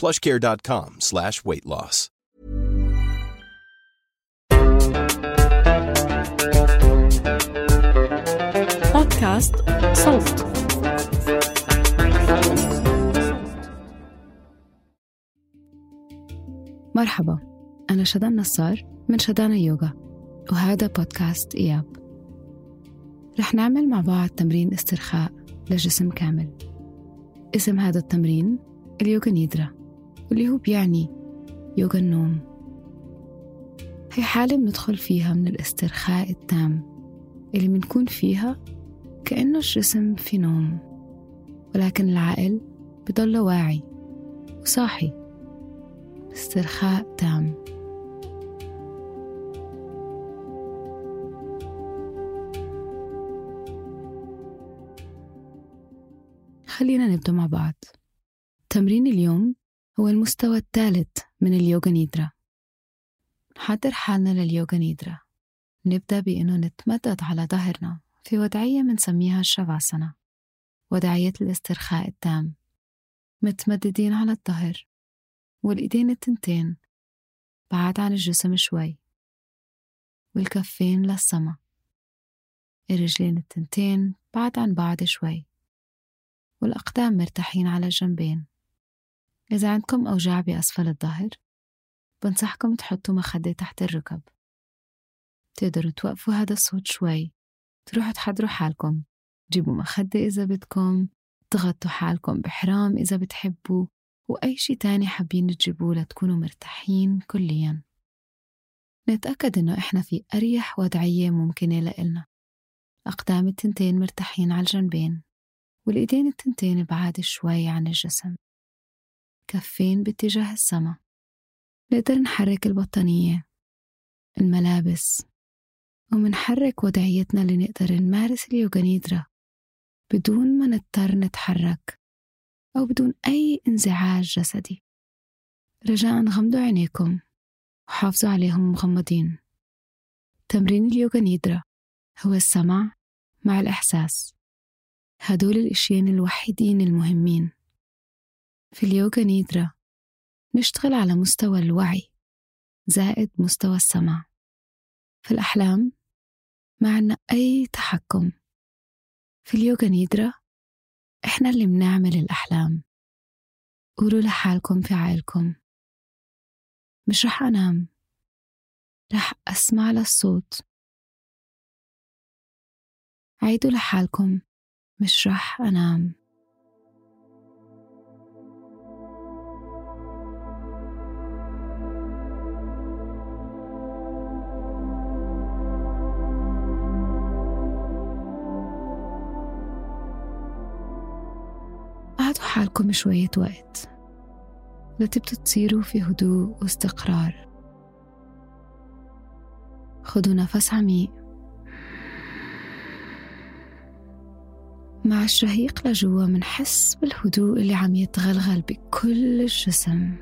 plushcare.com slash weight loss. بودكاست صوت مرحبا أنا شدان نصار من شدانا يوغا وهذا بودكاست إياب. رح نعمل مع بعض تمرين استرخاء لجسم كامل. اسم هذا التمرين اليوغا نيدرا واللي هو بيعني يوغا النوم. هي حالة بندخل فيها من الاسترخاء التام اللي بنكون فيها كأنه الجسم في نوم ولكن العقل بضل واعي وصاحي. استرخاء تام. خلينا نبدأ مع بعض. تمرين اليوم هو المستوى الثالث من اليوغا نيدرا. نحضر حالنا لليوغا نيدرا. نبدأ بإنه نتمدد على ظهرنا في وضعية منسميها الشافاسنا وضعية الاسترخاء التام. متمددين على الظهر والإيدين التنتين بعاد عن الجسم شوي والكفين للسما. الرجلين التنتين بعد عن بعض شوي والأقدام مرتاحين على الجنبين إذا عندكم أوجاع بأسفل الظهر بنصحكم تحطوا مخدة تحت الركب. تقدروا توقفوا هذا الصوت شوي. تروحوا تحضروا حالكم. جيبوا مخدة إذا بدكم تغطوا حالكم بحرام إذا بتحبوا وأي شي تاني حابين تجيبوه لتكونوا مرتاحين كليا. نتأكد إنه إحنا في أريح وضعية ممكنة لإلنا. أقدام التنتين مرتاحين على الجنبين والإيدين التنتين بعاد شوي عن الجسم. كفين باتجاه السما. نقدر نحرك البطانية الملابس ومنحرك وضعيتنا اللي نقدر نمارس اليوغا نيدرا بدون ما نضطر نتحرك أو بدون أي انزعاج جسدي. رجاء غمضوا عينيكم وحافظوا عليهم مغمضين. تمرين اليوغا نيدرا هو السمع مع الإحساس. هدول الإشيين الوحيدين المهمين. في اليوغا نيدرا نشتغل على مستوى الوعي زائد مستوى السمع. في الأحلام ما عنا أي تحكم. في اليوغا نيدرا إحنا اللي بنعمل الأحلام. قولوا لحالكم في عقلكم مش رح أنام رح أسمع للصوت. عيدوا لحالكم مش رح أنام. قعدوا حالكم شوية وقت. لتبتوا تصيروا في هدوء واستقرار. خدوا نفس عميق. مع الشهيق لجوا منحس بالهدوء اللي عم يتغلغل بكل الجسم.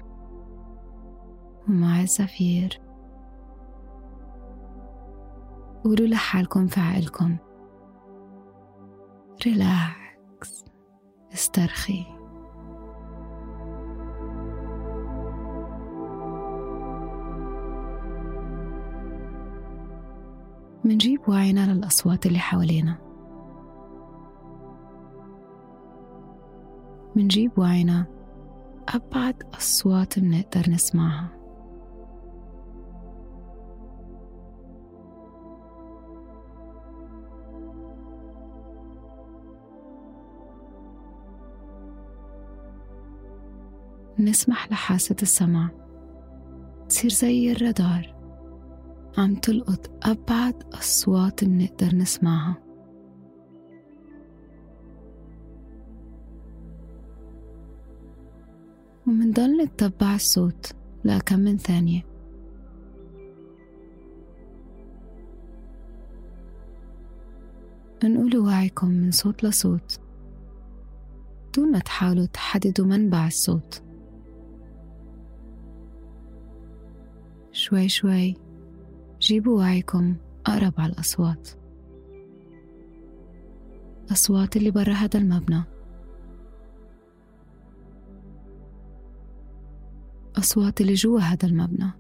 ومع الزفير. قولوا لحالكم في عقلكم ريلاكس استرخي. منجيب وعينا للأصوات اللي حوالينا. منجيب وعينا أبعد أصوات منقدر نسمعها. نسمح لحاسة السمع تصير زي الرادار. عم تلقط أبعد أصوات منقدر نسمعها. ومنضل نتبع الصوت لكم من ثانية. انقلوا وعيكم من صوت لصوت. دون ما تحاولوا تحددوا منبع الصوت. شوي شوي. جيبوا وعيكم أقرب على الأصوات. أصوات اللي برا هذا المبنى. أصوات اللي جوا هذا المبنى.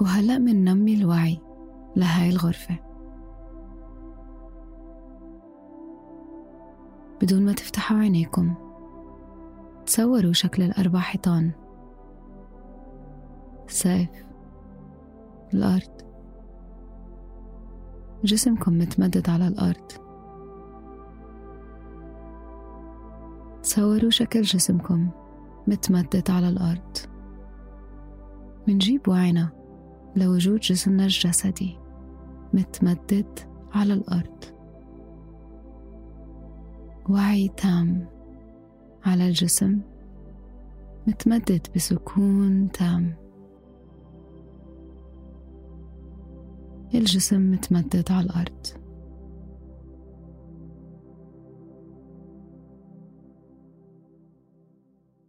وهلأ مننمي الوعي لهاي الغرفة. بدون ما تفتحوا عينيكم. تصوروا شكل الأربع حيطان سقف الأرض. جسمكم متمدد على الأرض. تصوروا شكل جسمكم متمدد على الأرض. منجيب وعينا لوجود جسمنا الجسدي متمدد على الأرض. وعي تام. على الجسم متمدد بسكون تام. الجسم متمدد على الأرض.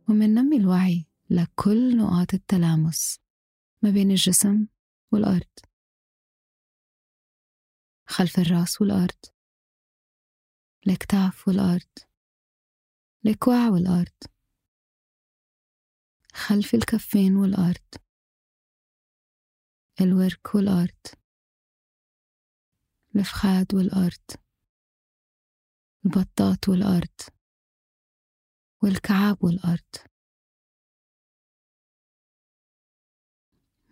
ومننمي الوعي لكل نقاط التلامس ما بين الجسم والأرض. خلف الرأس والأرض. الأكتاف والأرض. الكوع والأرض. خلف الكفين والأرض. الورك والأرض. الفخاد والأرض. البطاط والأرض. والكعاب والأرض.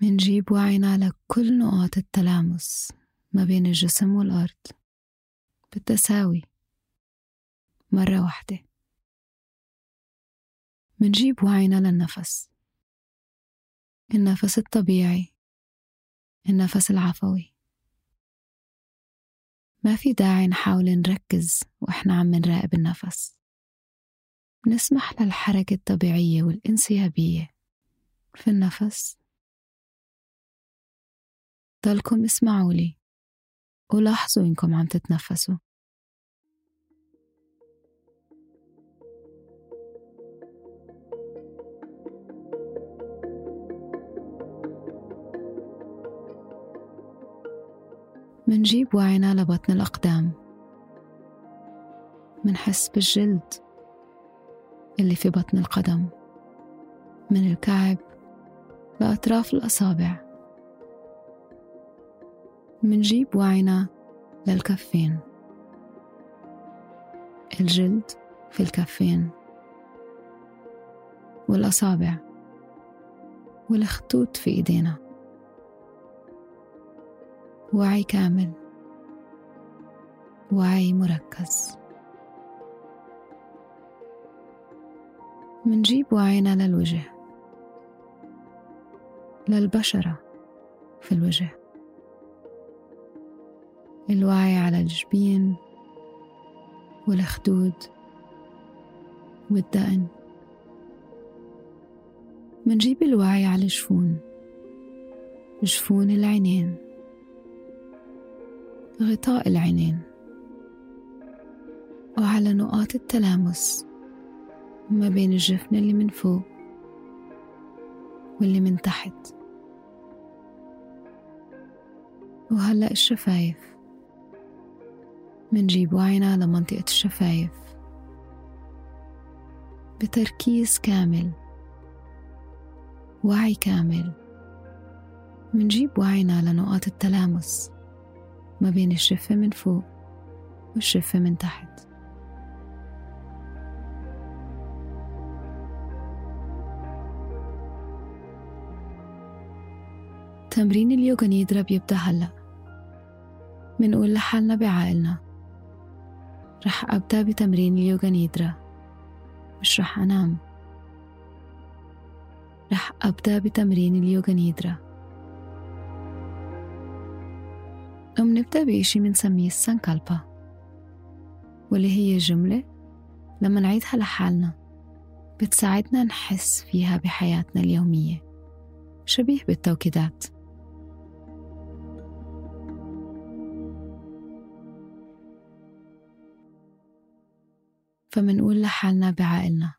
منجيب وعينا لكل نقاط التلامس ما بين الجسم والأرض. بالتساوي. مرة واحدة. منجيب وعينا للنفس. النفس الطبيعي. النفس العفوي. ما في داعي نحاول نركز وإحنا عم نراقب النفس. نسمح للحركة الطبيعية والانسيابية في النفس. ضلكم اسمعوا لي. ولاحظوا إنكم عم تتنفسوا. منجيب وعينا لبطن الأقدام. منحس بالجلد اللي في بطن القدم. من الكعب لأطراف الأصابع. منجيب وعينا للكفين. الجلد في الكفين. والأصابع. والخطوط في إيدينا. وعي كامل. وعي مركز. منجيب وعينا للوجه. للبشرة في الوجه. الوعي على الجبين والخدود والدقن. منجيب الوعي على الجفون جفون العينين. غطاء العينين. وعلى نقاط التلامس ما بين الجفن اللي من فوق واللي من تحت. وهلأ الشفايف. منجيب وعينا على منطقة الشفايف. بتركيز كامل. وعي كامل. منجيب وعينا على نقاط التلامس. ما بين الشفة من فوق والشفة من تحت. تمرين اليوغا نيدرا بيبدأ هلأ. منقول لحالنا بعقلنا رح أبدأ بتمرين اليوغا نيدرا. مش رح أنام. رح أبدأ بتمرين اليوغا نيدرا. ومنبدأ بإشي منسميه السنكالبا واللي هي جملة لما نعيدها لحالنا بتساعدنا نحس فيها بحياتنا اليومية شبيه بالتوكيدات. فمنقول لحالنا بعقلنا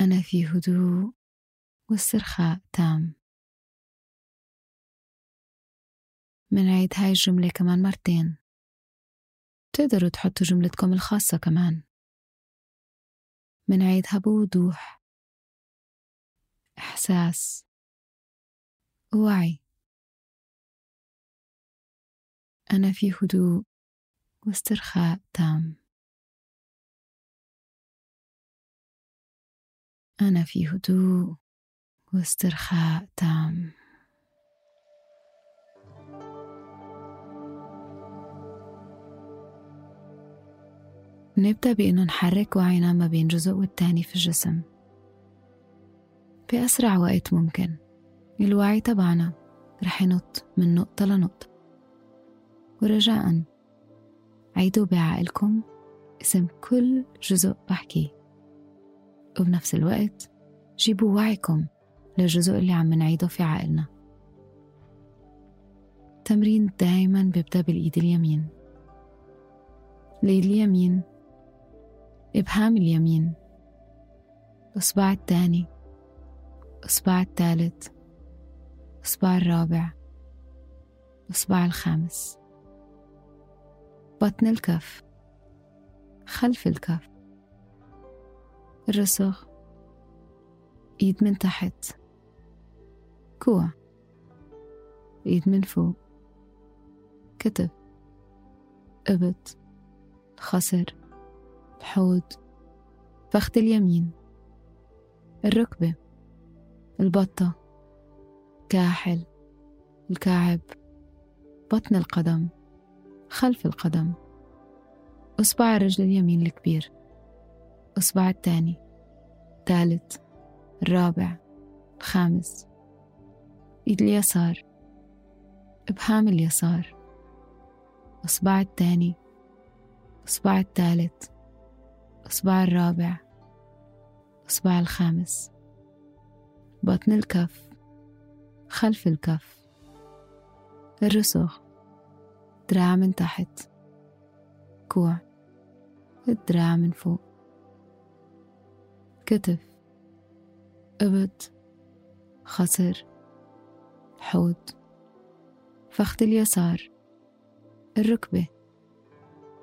أنا في هدوء واسترخاء تام. منعيد هاي الجملة كمان مرتين. تقدروا تحطوا جملتكم الخاصة كمان. منعيدها بوضوح إحساس. ووعي أنا في هدوء واسترخاء تام. أنا في هدوء واسترخاء تام. نبدأ بإنه نحرك وعينا ما بين جزء والتاني في الجسم. بأسرع وقت ممكن. الوعي تبعنا. رح ينط من نقطة لنقطة. ورجاء. عيدوا بعقلكم اسم كل جزء بحكيه. وبنفس الوقت جيبوا وعيكم للجزء اللي عم نعيده في عقلنا تمرين دايما بيبدأ بالإيد اليمين. الإيد اليمين إبهام اليمين. الإصبع الثاني. الإصبع الثالث. الإصبع الرابع. الإصبع الخامس. بطن الكف. خلف الكف. الرسغ. إيد من تحت. كوع. إيد من فوق. كتف. إبط. خصر الحوض فخذ اليمين الركبة البطة كاحل الكعب بطن القدم خلف القدم أصبع الرجل اليمين الكبير أصبع الثاني الثالث الرابع الخامس إيد اليسار إبهام اليسار أصبع الثاني أصبع الثالث. أصبع الرابع أصبع الخامس بطن الكف خلف الكف الرسغ دراع من تحت كوع الدراع من فوق كتف إبط خصر حوض فخذ اليسار الركبة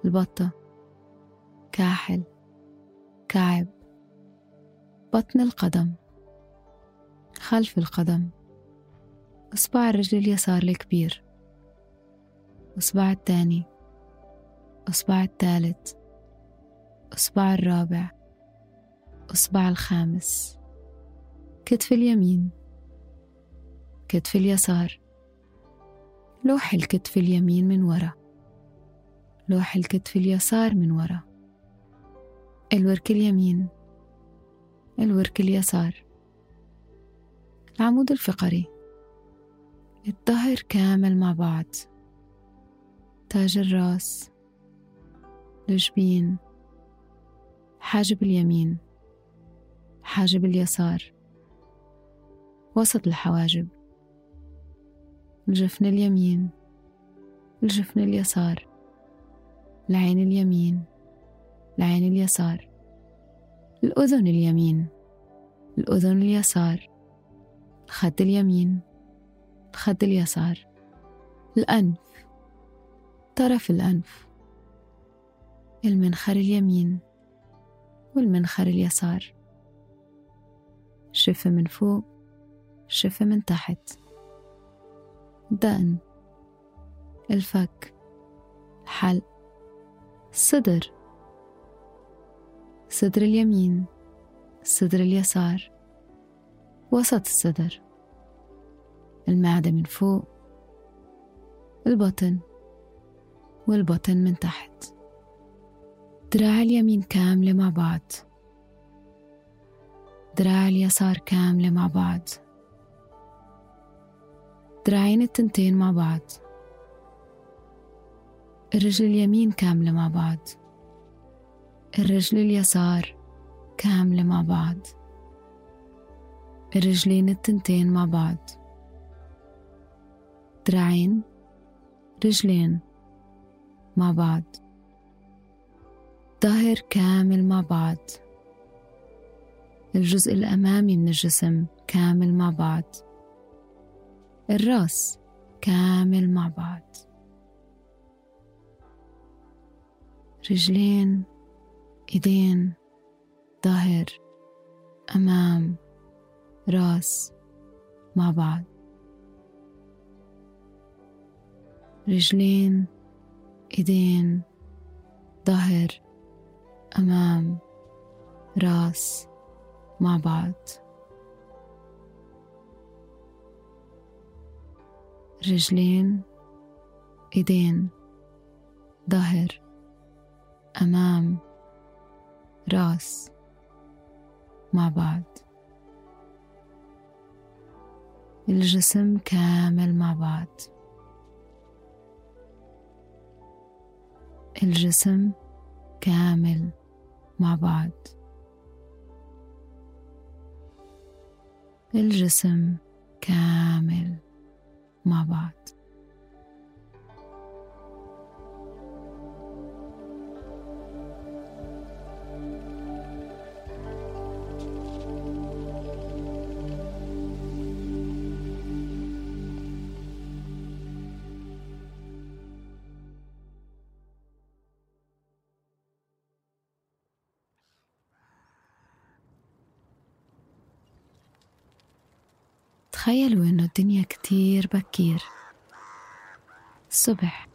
البطة كاحل. كعب. بطن القدم. خلف القدم. إصبع الرجل اليسار الكبير. إصبع الثاني. إصبع الثالث. إصبع الرابع. إصبع الخامس. كتف اليمين. كتف اليسار. لوح الكتف اليمين من ورا. لوح الكتف اليسار من ورا. الورك اليمين الورك اليسار العمود الفقري. الظهر كامل مع بعض. تاج الراس الجبين حاجب اليمين حاجب اليسار. وسط الحواجب. الجفن اليمين الجفن اليسار. العين اليمين. العين اليسار. الأذن اليمين. الأذن اليسار. الخد اليمين. الخد اليسار. الأنف. طرف الأنف. المنخر اليمين. والمنخر اليسار. شفة من فوق. شفة من تحت. دقن. الفك. الحلق الصدر صدر اليمين الصدر اليسار وسط الصدر. المعدة من فوق البطن والبطن من تحت. دراع اليمين كاملة مع بعض. دراع اليسار كاملة مع بعض. دراعين التنتين مع بعض. الرجل اليمين كاملة مع بعض. الرجل اليسار كاملة مع بعض. الرجلين التنتين مع بعض. دراعين رجلين مع بعض. ظهر كامل مع بعض. الجزء الأمامي من الجسم كامل مع بعض. الراس كامل مع بعض. رجلين إيدين ظهر أمام راس مع بعض. رجلين إيدين ظهر أمام راس مع بعض. رجلين إيدين ظهر أمام راس مع بعض. الجسم كامل مع بعض. الجسم كامل مع بعض. الجسم كامل مع بعض. الدنيا كتير بكير. الصبح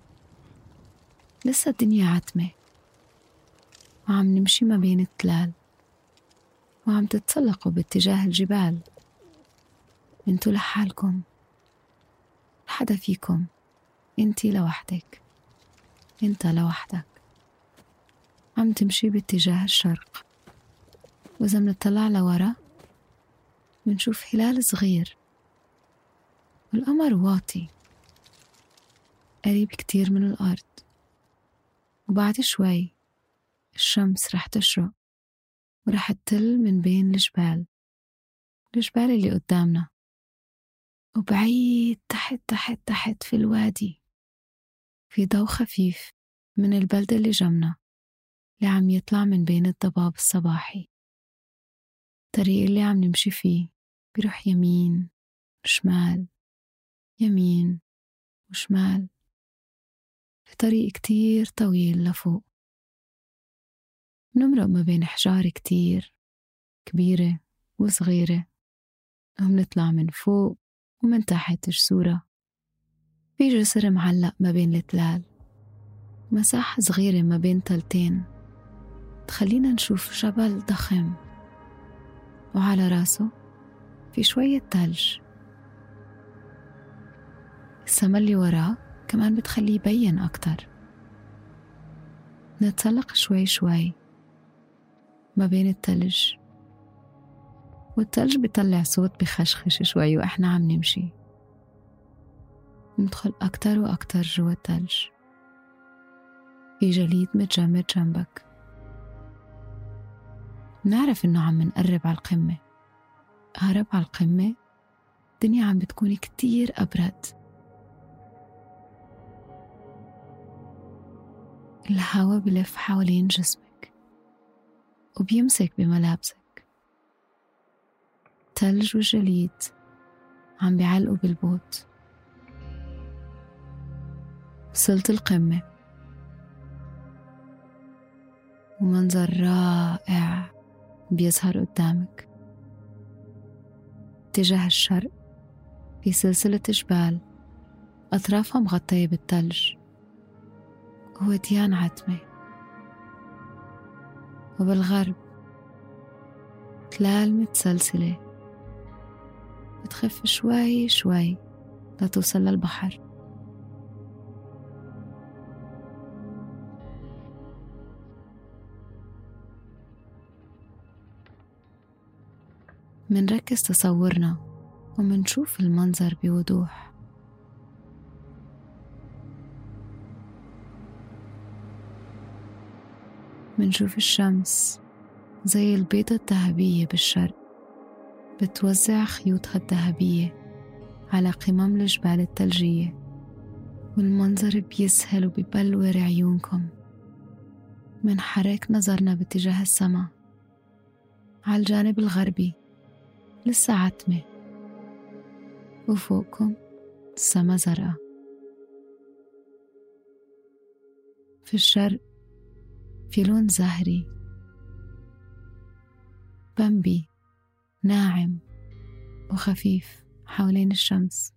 لسه الدنيا عتمة. وعم نمشي ما بين التلال. وعم تتسلقوا باتجاه الجبال. انتو لحالكم. حدا فيكم. انتي لوحدك. انت لوحدك. عم تمشي باتجاه الشرق. وإذا منطلع لورا منشوف هلال صغير. والقمر واطي قريب كتير من الأرض. وبعد شوي الشمس رح تشرق ورح تطل من بين الجبال الجبال اللي قدامنا. وبعيد تحت تحت تحت في الوادي. في ضوء خفيف من البلدة اللي جمنا اللي عم يطلع من بين الضباب الصباحي. الطريق اللي عم نمشي فيه بيروح يمين شمال. يمين وشمال. في طريق كتير طويل لفوق. نمرق ما بين حجار كتير كبيرة وصغيرة. ومنطلع من فوق ومن تحت جسورة. في جسر معلق ما بين التلال. مساحة صغيرة ما بين تلتين. تخلينا نشوف جبل ضخم. وعلى راسه في شوية تلج. السما اللي وراه كمان بتخليه يبين أكتر. نتسلق شوي شوي ما بين التلج. والتلج بيطلع صوت بخشخش شوي وإحنا عم نمشي. ندخل أكتر وأكتر جوا التلج. في جليد متجمد جنبك. نعرف إنه عم نقرب على القمة. قرب على القمة الدنيا عم بتكون كتير أبرد. الهوا بلف حوالين جسمك وبيمسك بملابسك. تلج وجليد عم بيعلقوا بالبوت. وصلت القمة. ومنظر رائع بيظهر قدامك. اتجاه الشرق في سلسلة جبال أطرافها مغطية بالثلج هو ديان عتمة. وبالغرب تلال متسلسلة بتخف شوي شوي لتوصل للبحر. منركز تصورنا ومنشوف المنظر بوضوح. منشوف الشمس زي البيضة الذهبية بالشرق. بتوزع خيوطها الذهبية على قمم الجبال الثلجية والمنظر بيسهل وبيبلور عيونكم. منحرك نظرنا باتجاه السماء. على الجانب الغربي لسه عتمة. وفوقكم السما زرقاء. في الشرق في لون زهري. بمبي ناعم وخفيف حوالين الشمس.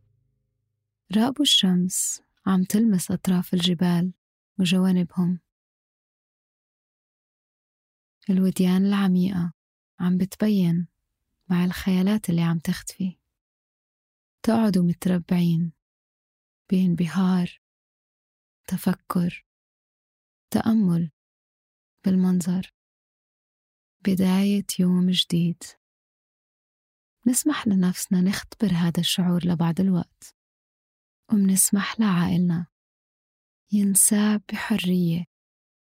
راقبوا الشمس عم تلمس أطراف الجبال وجوانبهم. الوديان العميقة عم بتبين مع الخيالات اللي عم تختفي. تقعدوا متربعين بانبهار تفكر تأمل بالمنظر. بداية يوم جديد. نسمح لنفسنا نختبر هذا الشعور لبعض الوقت. ومنسمح لعائلنا ينساب بحرية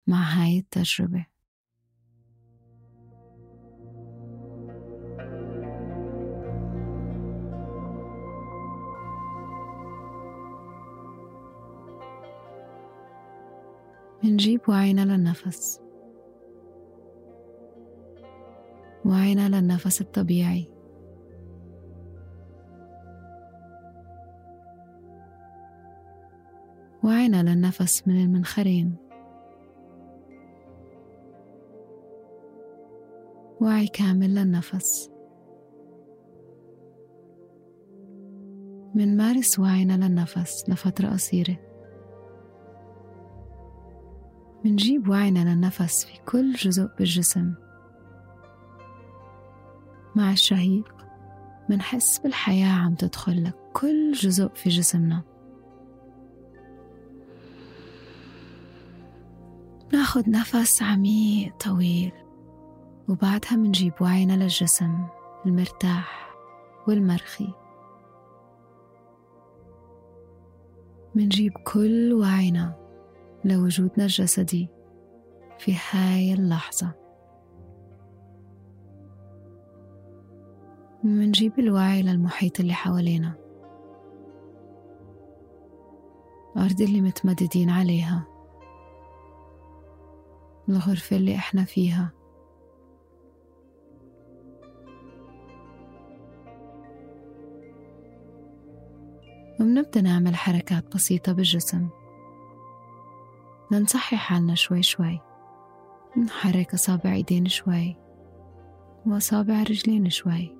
مع هاي التجربة. منجيب وعينا للنفس. وعينا للنفس الطبيعي. وعينا للنفس من المنخرين. وعي كامل للنفس. منمارس وعينا للنفس لفترة قصيرة. منجيب وعينا للنفس في كل جزء بالجسم. مع الشهيق منحس بالحياة عم تدخل لكل جزء في جسمنا. ناخد نفس عميق طويل وبعدها منجيب وعينا للجسم المرتاح والمرخي. منجيب كل وعينا لوجودنا الجسدي في هاي اللحظة. ومنجيب الوعي للمحيط اللي حوالينا. الأرض اللي متمددين عليها. الغرفة اللي إحنا فيها. ومنبدأ نعمل حركات بسيطة بالجسم. ننصحي حالنا شوي شوي. نحرك أصابع إيدين شوي. وأصابع رجلين شوي.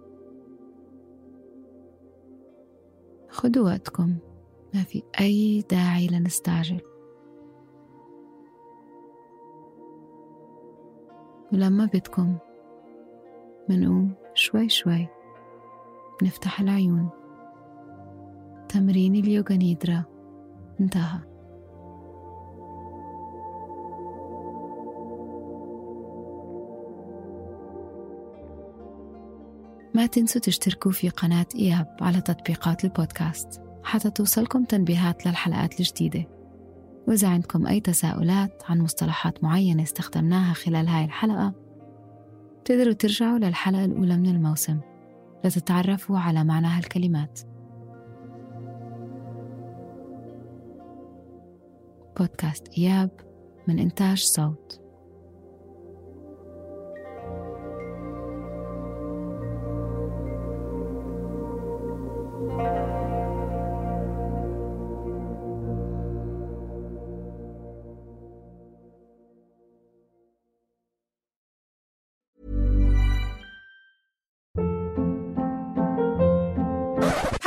خدوا وقتكم ما في أي داعي لنستعجل. ولما بدكم منقوم شوي شوي نفتح العيون. تمرين اليوغا نيدرا انتهى. ما تنسوا تشتركوا في قناة إياب على تطبيقات البودكاست حتى توصلكم تنبيهات للحلقات الجديدة. وإذا عندكم أي تساؤلات عن مصطلحات معينة استخدمناها خلال هاي الحلقة تقدروا ترجعوا للحلقة الأولى من الموسم لتتعرفوا على معنى هالكلمات. بودكاست إياب من إنتاج صوت.